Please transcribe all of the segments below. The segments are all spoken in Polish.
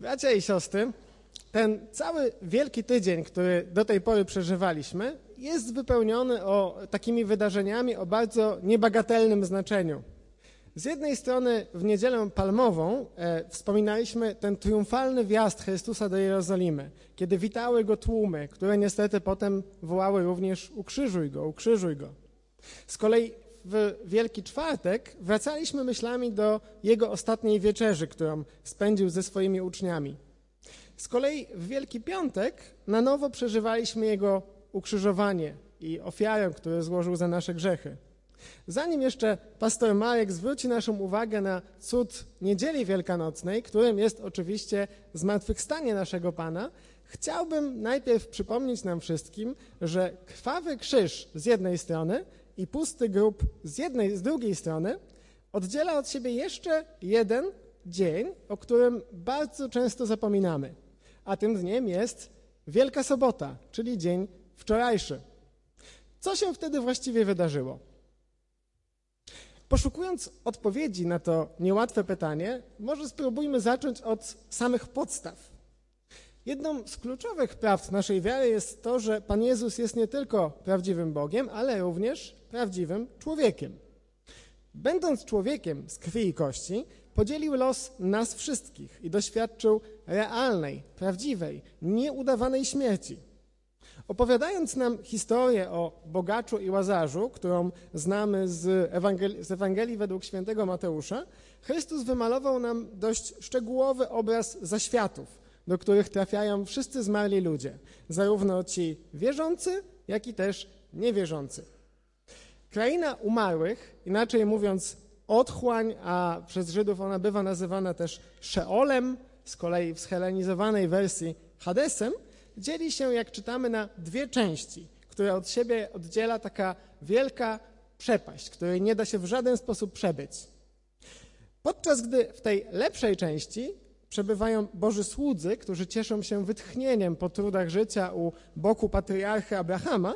Bracia i siostry, ten cały wielki tydzień, który do tej pory przeżywaliśmy, jest wypełniony o, takimi wydarzeniami o bardzo niebagatelnym znaczeniu. Z jednej strony w niedzielę palmową e, wspominaliśmy ten triumfalny wjazd Chrystusa do Jerozolimy, kiedy witały go tłumy, które niestety potem wołały również ukrzyżuj go, ukrzyżuj go. Z kolei w Wielki Czwartek wracaliśmy myślami do jego ostatniej wieczerzy, którą spędził ze swoimi uczniami. Z kolei w Wielki Piątek na nowo przeżywaliśmy jego ukrzyżowanie i ofiarę, którą złożył za nasze grzechy. Zanim jeszcze pastor Marek zwróci naszą uwagę na cud Niedzieli Wielkanocnej, którym jest oczywiście zmartwychwstanie naszego Pana, chciałbym najpierw przypomnieć nam wszystkim, że krwawy krzyż z jednej strony i pusty grób z jednej, z drugiej strony oddziela od siebie jeszcze jeden dzień, o którym bardzo często zapominamy. A tym dniem jest Wielka Sobota, czyli dzień wczorajszy. Co się wtedy właściwie wydarzyło? Poszukując odpowiedzi na to niełatwe pytanie, może spróbujmy zacząć od samych podstaw. Jedną z kluczowych prawd naszej wiary jest to, że Pan Jezus jest nie tylko prawdziwym Bogiem, ale również prawdziwym człowiekiem. Będąc człowiekiem z krwi i kości, podzielił los nas wszystkich i doświadczył realnej, prawdziwej, nieudawanej śmierci. Opowiadając nam historię o bogaczu i łazarzu, którą znamy z Ewangelii, z Ewangelii według świętego Mateusza, Chrystus wymalował nam dość szczegółowy obraz zaświatów, do których trafiają wszyscy zmarli ludzie, zarówno ci wierzący, jak i też niewierzący. Kraina umarłych, inaczej mówiąc otchłań, a przez Żydów ona bywa nazywana też Szeolem, z kolei w schelenizowanej wersji Hadesem, dzieli się, jak czytamy, na dwie części, które od siebie oddziela taka wielka przepaść, której nie da się w żaden sposób przebyć. Podczas gdy w tej lepszej części przebywają Boży słudzy, którzy cieszą się wytchnieniem po trudach życia u boku patriarchy Abrahama,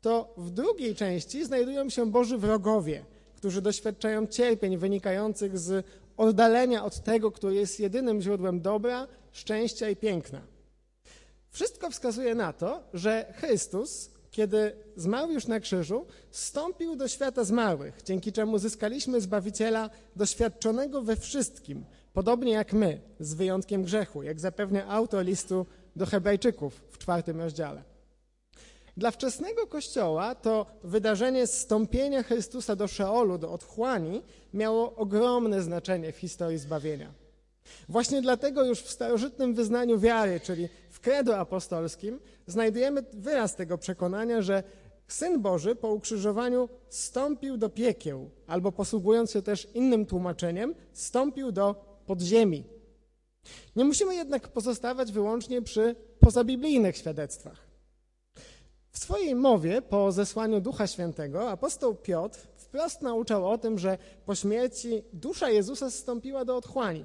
to w drugiej części znajdują się Boży wrogowie, którzy doświadczają cierpień wynikających z oddalenia od tego, który jest jedynym źródłem dobra, szczęścia i piękna. Wszystko wskazuje na to, że Chrystus, kiedy zmarł już na krzyżu, wstąpił do świata zmarłych, dzięki czemu zyskaliśmy Zbawiciela doświadczonego we wszystkim, podobnie jak my, z wyjątkiem grzechu, jak zapewnia autor listu do Hebrajczyków w czwartym rozdziale. Dla wczesnego Kościoła to wydarzenie zstąpienia Chrystusa do Szeolu, do otchłani, miało ogromne znaczenie w historii zbawienia. Właśnie dlatego już w starożytnym wyznaniu wiary, czyli w credo apostolskim, znajdujemy wyraz tego przekonania, że Syn Boży po ukrzyżowaniu stąpił do piekieł, albo posługując się też innym tłumaczeniem, stąpił do podziemi. Nie musimy jednak pozostawać wyłącznie przy pozabiblijnych świadectwach. W swojej mowie po zesłaniu Ducha Świętego apostoł Piotr wprost nauczał o tym, że po śmierci dusza Jezusa zstąpiła do otchłani.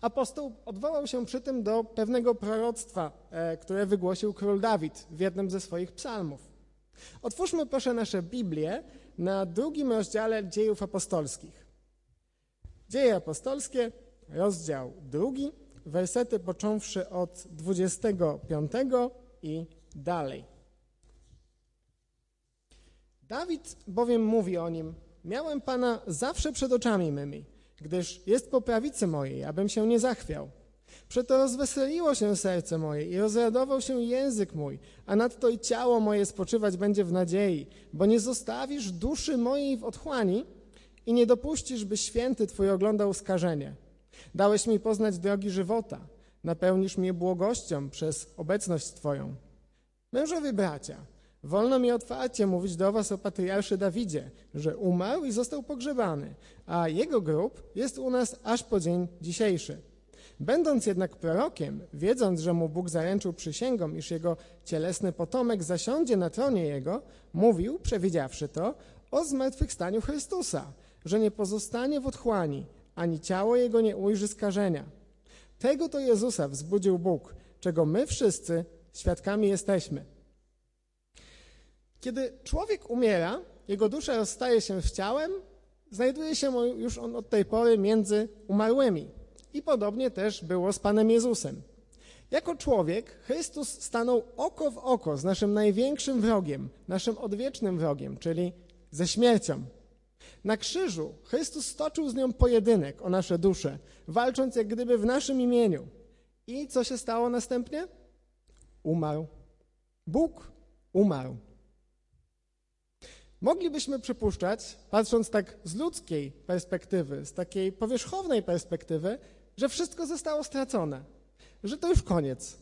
Apostoł odwołał się przy tym do pewnego proroctwa, e, które wygłosił król Dawid w jednym ze swoich psalmów. Otwórzmy proszę nasze Biblię na drugim rozdziale dziejów apostolskich. Dzieje apostolskie, rozdział drugi, wersety począwszy od 25 i dalej. Dawid bowiem mówi o nim, miałem Pana zawsze przed oczami mymi, gdyż jest po prawicy mojej, abym się nie zachwiał. Przeto rozweseliło się serce moje i rozradował się język mój, a nadto i ciało moje spoczywać będzie w nadziei, bo nie zostawisz duszy mojej w otchłani i nie dopuścisz, by święty Twój oglądał skażenie. Dałeś mi poznać drogi żywota, napełnisz mnie błogością przez obecność Twoją. Mężowie bracia, Wolno mi otwarcie mówić do was o patriarszy Dawidzie, że umarł i został pogrzebany, a jego grób jest u nas aż po dzień dzisiejszy. Będąc jednak prorokiem, wiedząc, że mu Bóg zaręczył przysięgą, iż jego cielesny potomek zasiądzie na tronie jego, mówił, przewidziawszy to, o zmartwychwstaniu Chrystusa, że nie pozostanie w otchłani, ani ciało jego nie ujrzy skażenia. Tego to Jezusa wzbudził Bóg, czego my wszyscy świadkami jesteśmy. Kiedy człowiek umiera, jego dusza rozstaje się z ciałem, znajduje się już on od tej pory między umarłymi. i podobnie też było z Panem Jezusem. Jako człowiek Chrystus stanął oko w oko z naszym największym wrogiem, naszym odwiecznym wrogiem, czyli ze śmiercią. Na krzyżu Chrystus stoczył z nią pojedynek o nasze dusze, walcząc jak gdyby w naszym imieniu. I co się stało następnie? Umarł. Bóg umarł. Moglibyśmy przypuszczać, patrząc tak z ludzkiej perspektywy, z takiej powierzchownej perspektywy, że wszystko zostało stracone, że to już koniec,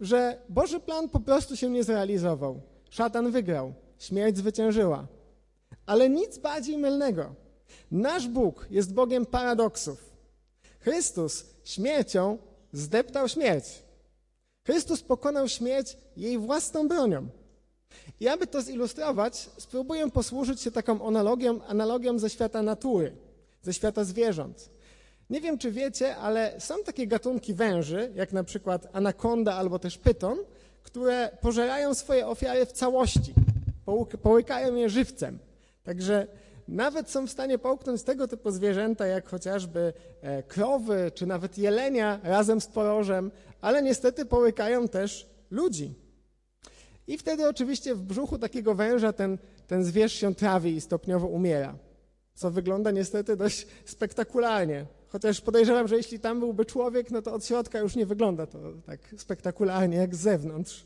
że Boży plan po prostu się nie zrealizował. Szatan wygrał, śmierć zwyciężyła. Ale nic bardziej mylnego. Nasz Bóg jest Bogiem paradoksów. Chrystus śmiercią zdeptał śmierć. Chrystus pokonał śmierć jej własną bronią. I aby to zilustrować, spróbuję posłużyć się taką analogią, analogią ze świata natury, ze świata zwierząt. Nie wiem, czy wiecie, ale są takie gatunki węży, jak na przykład anakonda albo też pyton, które pożerają swoje ofiary w całości, połykają je żywcem. Także nawet są w stanie połknąć tego typu zwierzęta, jak chociażby e, krowy, czy nawet jelenia razem z porożem, ale niestety połykają też ludzi. I wtedy oczywiście w brzuchu takiego węża ten, ten zwierz się trawi i stopniowo umiera, co wygląda niestety dość spektakularnie. Chociaż podejrzewam, że jeśli tam byłby człowiek, no to od środka już nie wygląda to tak spektakularnie jak z zewnątrz.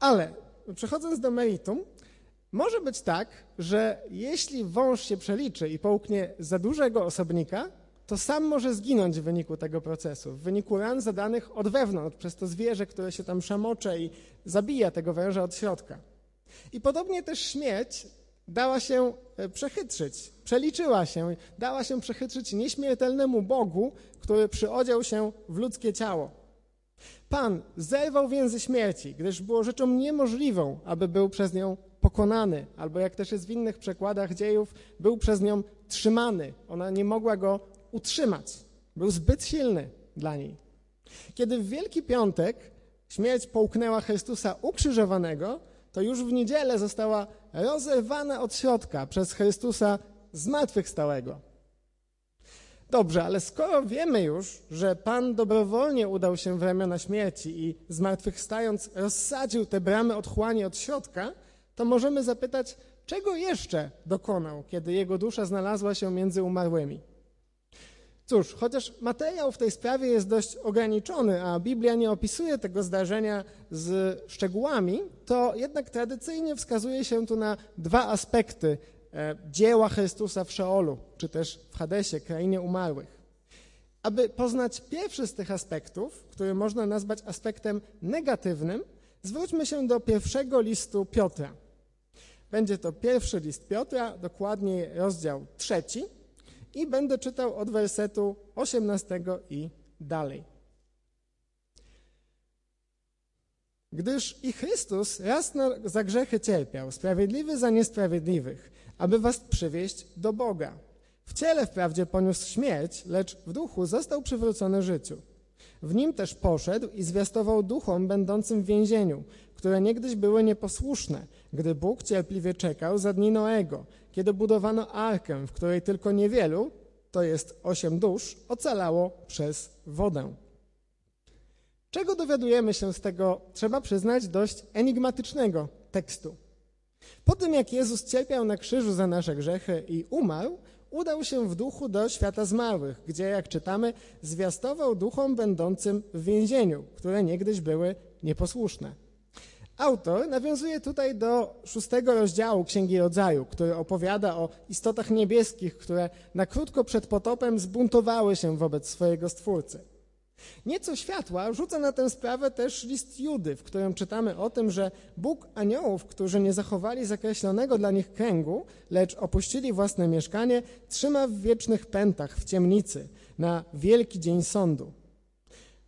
Ale przechodząc do meritum, może być tak, że jeśli wąż się przeliczy i połknie za dużego osobnika, to sam może zginąć w wyniku tego procesu, w wyniku ran zadanych od wewnątrz przez to zwierzę, które się tam szamocze i zabija tego węża od środka. I podobnie też śmierć dała się e, przechytrzyć, przeliczyła się, dała się przechytrzyć nieśmiertelnemu Bogu, który przyodział się w ludzkie ciało. Pan zerwał więzy śmierci, gdyż było rzeczą niemożliwą, aby był przez nią pokonany, albo jak też jest w innych przekładach dziejów, był przez nią trzymany. Ona nie mogła go utrzymać. Był zbyt silny dla niej. Kiedy w Wielki Piątek śmierć połknęła Chrystusa ukrzyżowanego, to już w niedzielę została rozerwana od środka przez Chrystusa zmartwychwstałego. Dobrze, ale skoro wiemy już, że Pan dobrowolnie udał się w ramiona śmierci i zmartwychwstając rozsadził te bramy otchłani od środka, to możemy zapytać, czego jeszcze dokonał, kiedy jego dusza znalazła się między umarłymi. Cóż, chociaż materiał w tej sprawie jest dość ograniczony, a Biblia nie opisuje tego zdarzenia z szczegółami, to jednak tradycyjnie wskazuje się tu na dwa aspekty e, dzieła Chrystusa w Szeolu, czy też w Hadesie, krainie umarłych. Aby poznać pierwszy z tych aspektów, który można nazwać aspektem negatywnym, zwróćmy się do pierwszego listu Piotra. Będzie to pierwszy list Piotra, dokładnie rozdział trzeci i będę czytał od wersetu 18 i dalej. Gdyż i Chrystus raz za grzechy cierpiał, sprawiedliwy za niesprawiedliwych, aby was przywieść do Boga. W ciele wprawdzie poniósł śmierć, lecz w duchu został przywrócony życiu. W nim też poszedł i zwiastował duchom będącym w więzieniu, które niegdyś były nieposłuszne, gdy Bóg cierpliwie czekał za dni Noego, kiedy budowano arkę, w której tylko niewielu, to jest osiem dusz, ocalało przez wodę. Czego dowiadujemy się z tego, trzeba przyznać, dość enigmatycznego tekstu? Po tym, jak Jezus cierpiał na krzyżu za nasze grzechy i umarł, udał się w duchu do świata zmarłych, gdzie, jak czytamy, zwiastował duchom będącym w więzieniu, które niegdyś były nieposłuszne. Autor nawiązuje tutaj do szóstego rozdziału Księgi Rodzaju, który opowiada o istotach niebieskich, które na krótko przed potopem zbuntowały się wobec swojego Stwórcy. Nieco światła rzuca na tę sprawę też list Judy, w którym czytamy o tym, że Bóg aniołów, którzy nie zachowali zakreślonego dla nich kręgu, lecz opuścili własne mieszkanie, trzyma w wiecznych pętach w ciemnicy na wielki dzień sądu.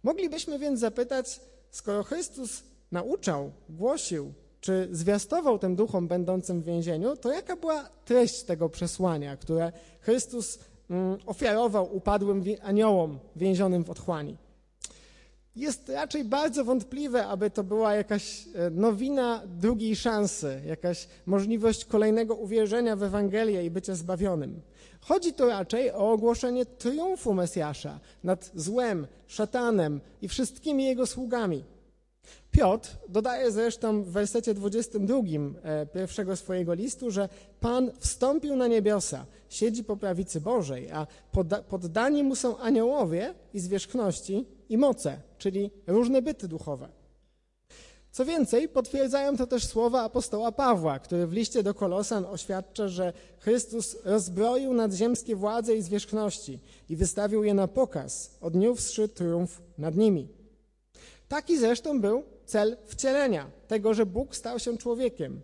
Moglibyśmy więc zapytać, skoro Chrystus nauczał, głosił, czy zwiastował tym duchom będącym w więzieniu, to jaka była treść tego przesłania, które Chrystus mm, ofiarował upadłym aniołom więzionym w otchłani? jest raczej bardzo wątpliwe, aby to była jakaś e, nowina drugiej szansy, jakaś możliwość kolejnego uwierzenia w Ewangelię i bycia zbawionym. Chodzi tu raczej o ogłoszenie triumfu Mesjasza nad złem, szatanem i wszystkimi jego sługami. Piotr dodaje zresztą w wersecie 22 e, pierwszego swojego listu, że Pan wstąpił na niebiosa, siedzi po prawicy Bożej, a poddani mu są aniołowie i zwierzchności i moce, czyli różne byty duchowe. Co więcej, potwierdzają to też słowa apostoła Pawła, który w liście do Kolosan oświadcza, że Chrystus rozbroił nadziemskie władze i zwierzchności i wystawił je na pokaz, odniósłszy triumf nad nimi. Taki zresztą był cel wcielenia, tego, że Bóg stał się człowiekiem.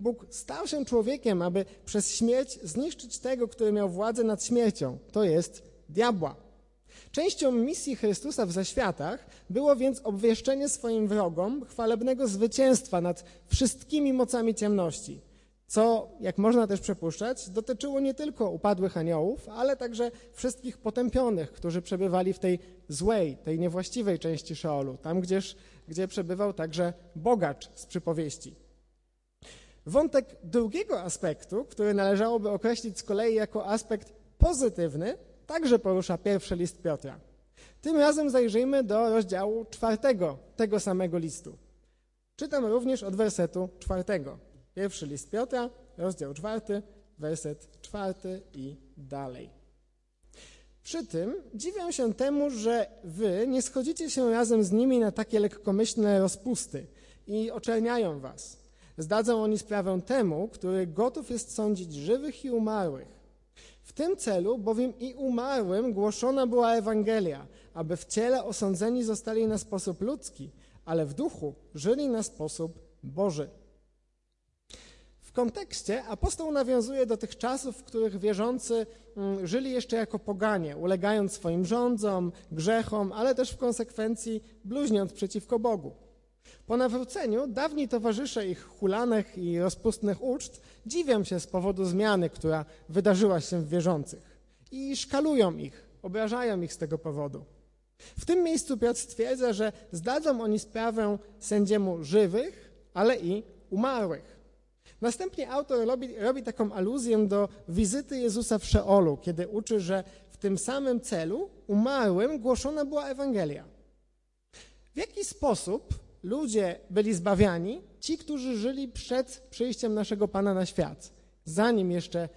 Bóg stał się człowiekiem, aby przez śmierć zniszczyć tego, który miał władzę nad śmiercią, to jest diabła. Częścią misji Chrystusa w zaświatach było więc obwieszczenie swoim wrogom chwalebnego zwycięstwa nad wszystkimi mocami ciemności, co, jak można też przypuszczać, dotyczyło nie tylko upadłych aniołów, ale także wszystkich potępionych, którzy przebywali w tej złej, tej niewłaściwej części Szeolu, tam gdzież, gdzie przebywał także bogacz z przypowieści. Wątek drugiego aspektu, który należałoby określić z kolei jako aspekt pozytywny, także porusza pierwszy list Piotra. Tym razem zajrzyjmy do rozdziału czwartego tego samego listu. Czytam również od wersetu czwartego. Pierwszy list Piotra, rozdział czwarty, werset czwarty i dalej. Przy tym dziwię się temu, że wy nie schodzicie się razem z nimi na takie lekkomyślne rozpusty i oczerniają was. Zdadzą oni sprawę temu, który gotów jest sądzić żywych i umarłych. W tym celu bowiem i umarłym głoszona była Ewangelia, aby w ciele osądzeni zostali na sposób ludzki, ale w duchu żyli na sposób Boży. Kontekście apostoł nawiązuje do tych czasów, w których wierzący mm, żyli jeszcze jako poganie, ulegając swoim rządzom, grzechom, ale też w konsekwencji bluźniąc przeciwko Bogu. Po nawróceniu dawni towarzysze ich hulanych i rozpustnych uczt dziwią się z powodu zmiany, która wydarzyła się w wierzących i szkalują ich, obrażają ich z tego powodu. W tym miejscu Piotr stwierdza, że zdadzą oni sprawę sędziemu żywych, ale i umarłych. Następnie autor robi, robi taką aluzję do wizyty Jezusa w Szeolu, kiedy uczy, że w tym samym celu umarłym głoszona była Ewangelia. W jaki sposób ludzie byli zbawiani, ci, którzy żyli przed przyjściem naszego Pana na świat, zanim jeszcze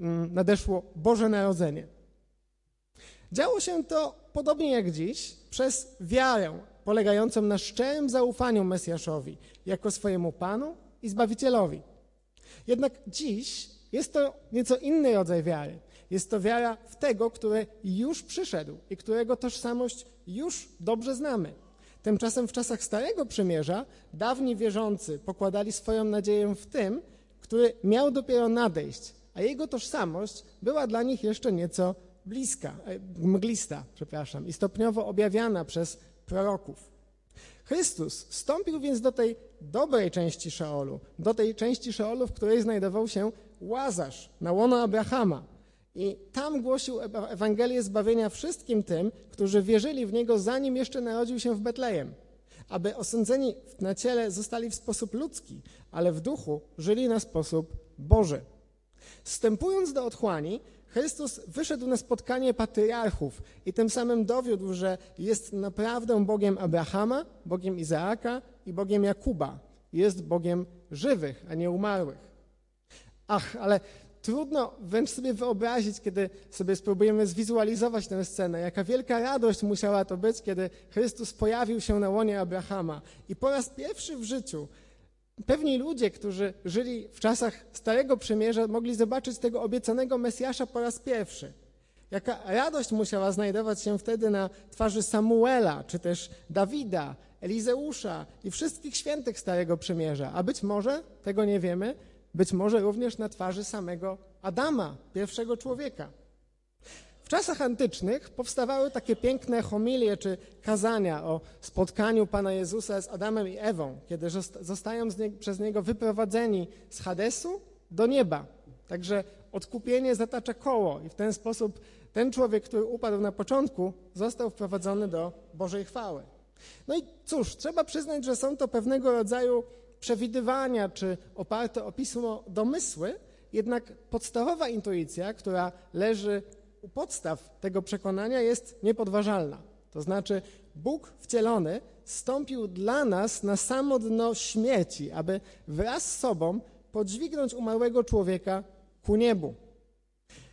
mm, nadeszło Boże Narodzenie. Działo się to podobnie jak dziś, przez wiarę polegającą na szczerym zaufaniu Mesjaszowi jako swojemu Panu i Zbawicielowi. Jednak dziś jest to nieco inny rodzaj wiary. Jest to wiara w tego, który już przyszedł i którego tożsamość już dobrze znamy. Tymczasem w czasach Starego Przymierza dawni wierzący pokładali swoją nadzieję w tym, który miał dopiero nadejść, a jego tożsamość była dla nich jeszcze nieco bliska, e, mglista, przepraszam, i stopniowo objawiana przez proroków. Chrystus wstąpił więc do tej dobrej części Szeolu, do tej części Szeolu, w której znajdował się Łazarz na łono Abrahama, i tam głosił Ewangelię zbawienia wszystkim tym, którzy wierzyli w Niego, zanim jeszcze narodził się w Betlejem, aby osądzeni na ciele zostali w sposób ludzki, ale w duchu żyli na sposób Boży. Wstępując do otchłani, Chrystus wyszedł na spotkanie patriarchów i tym samym dowiódł, że jest naprawdę Bogiem Abrahama, Bogiem Izaaka i Bogiem Jakuba. Jest Bogiem żywych, a nie umarłych. Ach, ale trudno wręcz sobie wyobrazić, kiedy sobie spróbujemy zwizualizować tę scenę, jaka wielka radość musiała to być, kiedy Chrystus pojawił się na łonie Abrahama i po raz pierwszy w życiu pewni ludzie, którzy żyli w czasach Starego Przymierza, mogli zobaczyć tego obiecanego Mesjasza po raz pierwszy. Jaka radość musiała znajdować się wtedy na twarzy Samuela, czy też Dawida, Elizeusza i wszystkich świętych Starego Przymierza. A być może, tego nie wiemy, być może również na twarzy samego Adama, pierwszego człowieka. Czasach antycznych powstawały takie piękne homilie czy kazania o spotkaniu Pana Jezusa z Adamem i Ewą, kiedy zostają nie, przez Niego wyprowadzeni z Hadesu do nieba. Także odkupienie zatacza koło i w ten sposób ten człowiek, który upadł na początku, został wprowadzony do Bożej chwały. No i cóż, trzeba przyznać, że są to pewnego rodzaju przewidywania czy oparte o pismo domysły, jednak podstawowa intuicja, która leży u podstaw tego przekonania, jest niepodważalna. To znaczy, Bóg wcielony stąpił dla nas na samo dno śmierci, aby wraz z sobą podźwignąć umarłego człowieka ku niebu.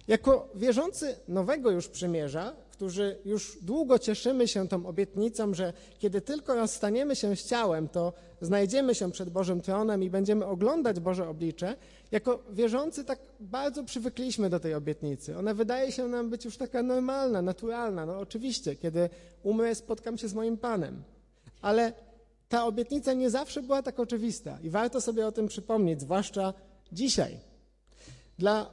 Jako wierzący nowego już przymierza, którzy już długo cieszymy się tą obietnicą, że kiedy tylko rozstaniemy się z ciałem, to znajdziemy się przed Bożym tronem i będziemy oglądać Boże oblicze, jako wierzący tak bardzo przywykliśmy do tej obietnicy. Ona wydaje się nam być już taka normalna, naturalna. No oczywiście, kiedy umrę, spotkam się z moim Panem. Ale ta obietnica nie zawsze była tak oczywista i warto sobie o tym przypomnieć, zwłaszcza dzisiaj. Dla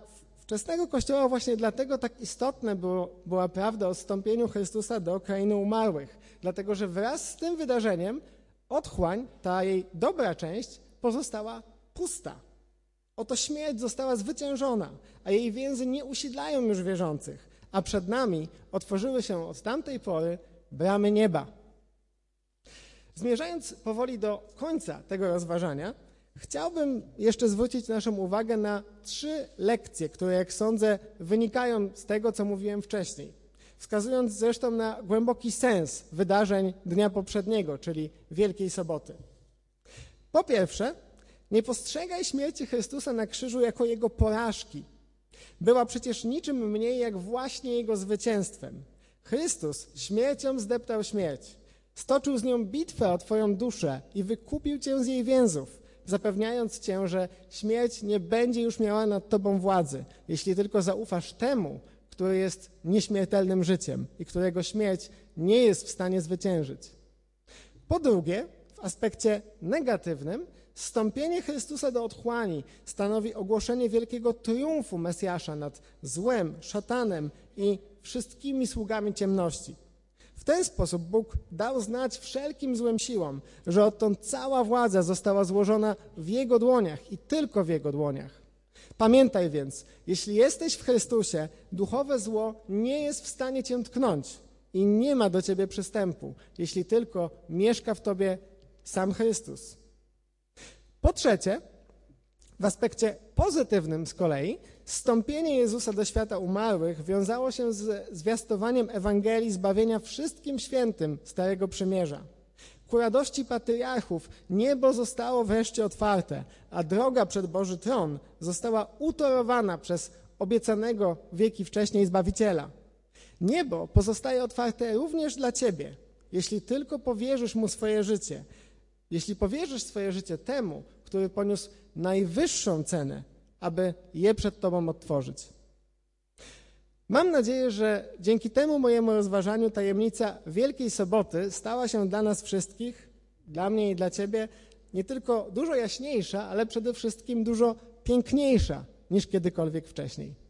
wczesnego Kościoła właśnie dlatego tak istotne było, była prawda o wstąpieniu Chrystusa do krainy umarłych, dlatego że wraz z tym wydarzeniem otchłań, ta jej dobra część, pozostała pusta. Oto śmierć została zwyciężona, a jej więzy nie usidlają już wierzących, a przed nami otworzyły się od tamtej pory bramy nieba. Zmierzając powoli do końca tego rozważania, chciałbym jeszcze zwrócić naszą uwagę na trzy lekcje, które, jak sądzę, wynikają z tego, co mówiłem wcześniej, wskazując zresztą na głęboki sens wydarzeń dnia poprzedniego, czyli Wielkiej Soboty. Po pierwsze, nie postrzegaj śmierci Chrystusa na krzyżu jako jego porażki. Była przecież niczym mniej jak właśnie jego zwycięstwem. Chrystus śmiercią zdeptał śmierć. Stoczył z nią bitwę o Twoją duszę i wykupił Cię z jej więzów, zapewniając Cię, że śmierć nie będzie już miała nad Tobą władzy, jeśli tylko zaufasz temu, który jest nieśmiertelnym życiem i którego śmierć nie jest w stanie zwyciężyć. Po drugie, w aspekcie negatywnym, Stąpienie Chrystusa do otchłani stanowi ogłoszenie wielkiego triumfu Mesjasza nad złem, szatanem i wszystkimi sługami ciemności. Ten sposób Bóg dał znać wszelkim złym siłom, że odtąd cała władza została złożona w Jego dłoniach i tylko w Jego dłoniach. Pamiętaj więc, jeśli jesteś w Chrystusie, duchowe zło nie jest w stanie cię tknąć i nie ma do ciebie przystępu, jeśli tylko mieszka w tobie sam Chrystus. Po trzecie, w aspekcie pozytywnym z kolei, stąpienie Jezusa do świata umarłych wiązało się z zwiastowaniem Ewangelii zbawienia wszystkim świętym Starego Przymierza. Ku radości patriarchów niebo zostało wreszcie otwarte, a droga przed Boży Tron została utorowana przez obiecanego wieki wcześniej Zbawiciela. Niebo pozostaje otwarte również dla Ciebie, jeśli tylko powierzysz Mu swoje życie, jeśli powierzysz swoje życie temu, który poniósł najwyższą cenę, aby je przed Tobą odtworzyć. Mam nadzieję, że dzięki temu mojemu rozważaniu tajemnica Wielkiej Soboty stała się dla nas wszystkich, dla mnie i dla Ciebie, nie tylko dużo jaśniejsza, ale przede wszystkim dużo piękniejsza niż kiedykolwiek wcześniej.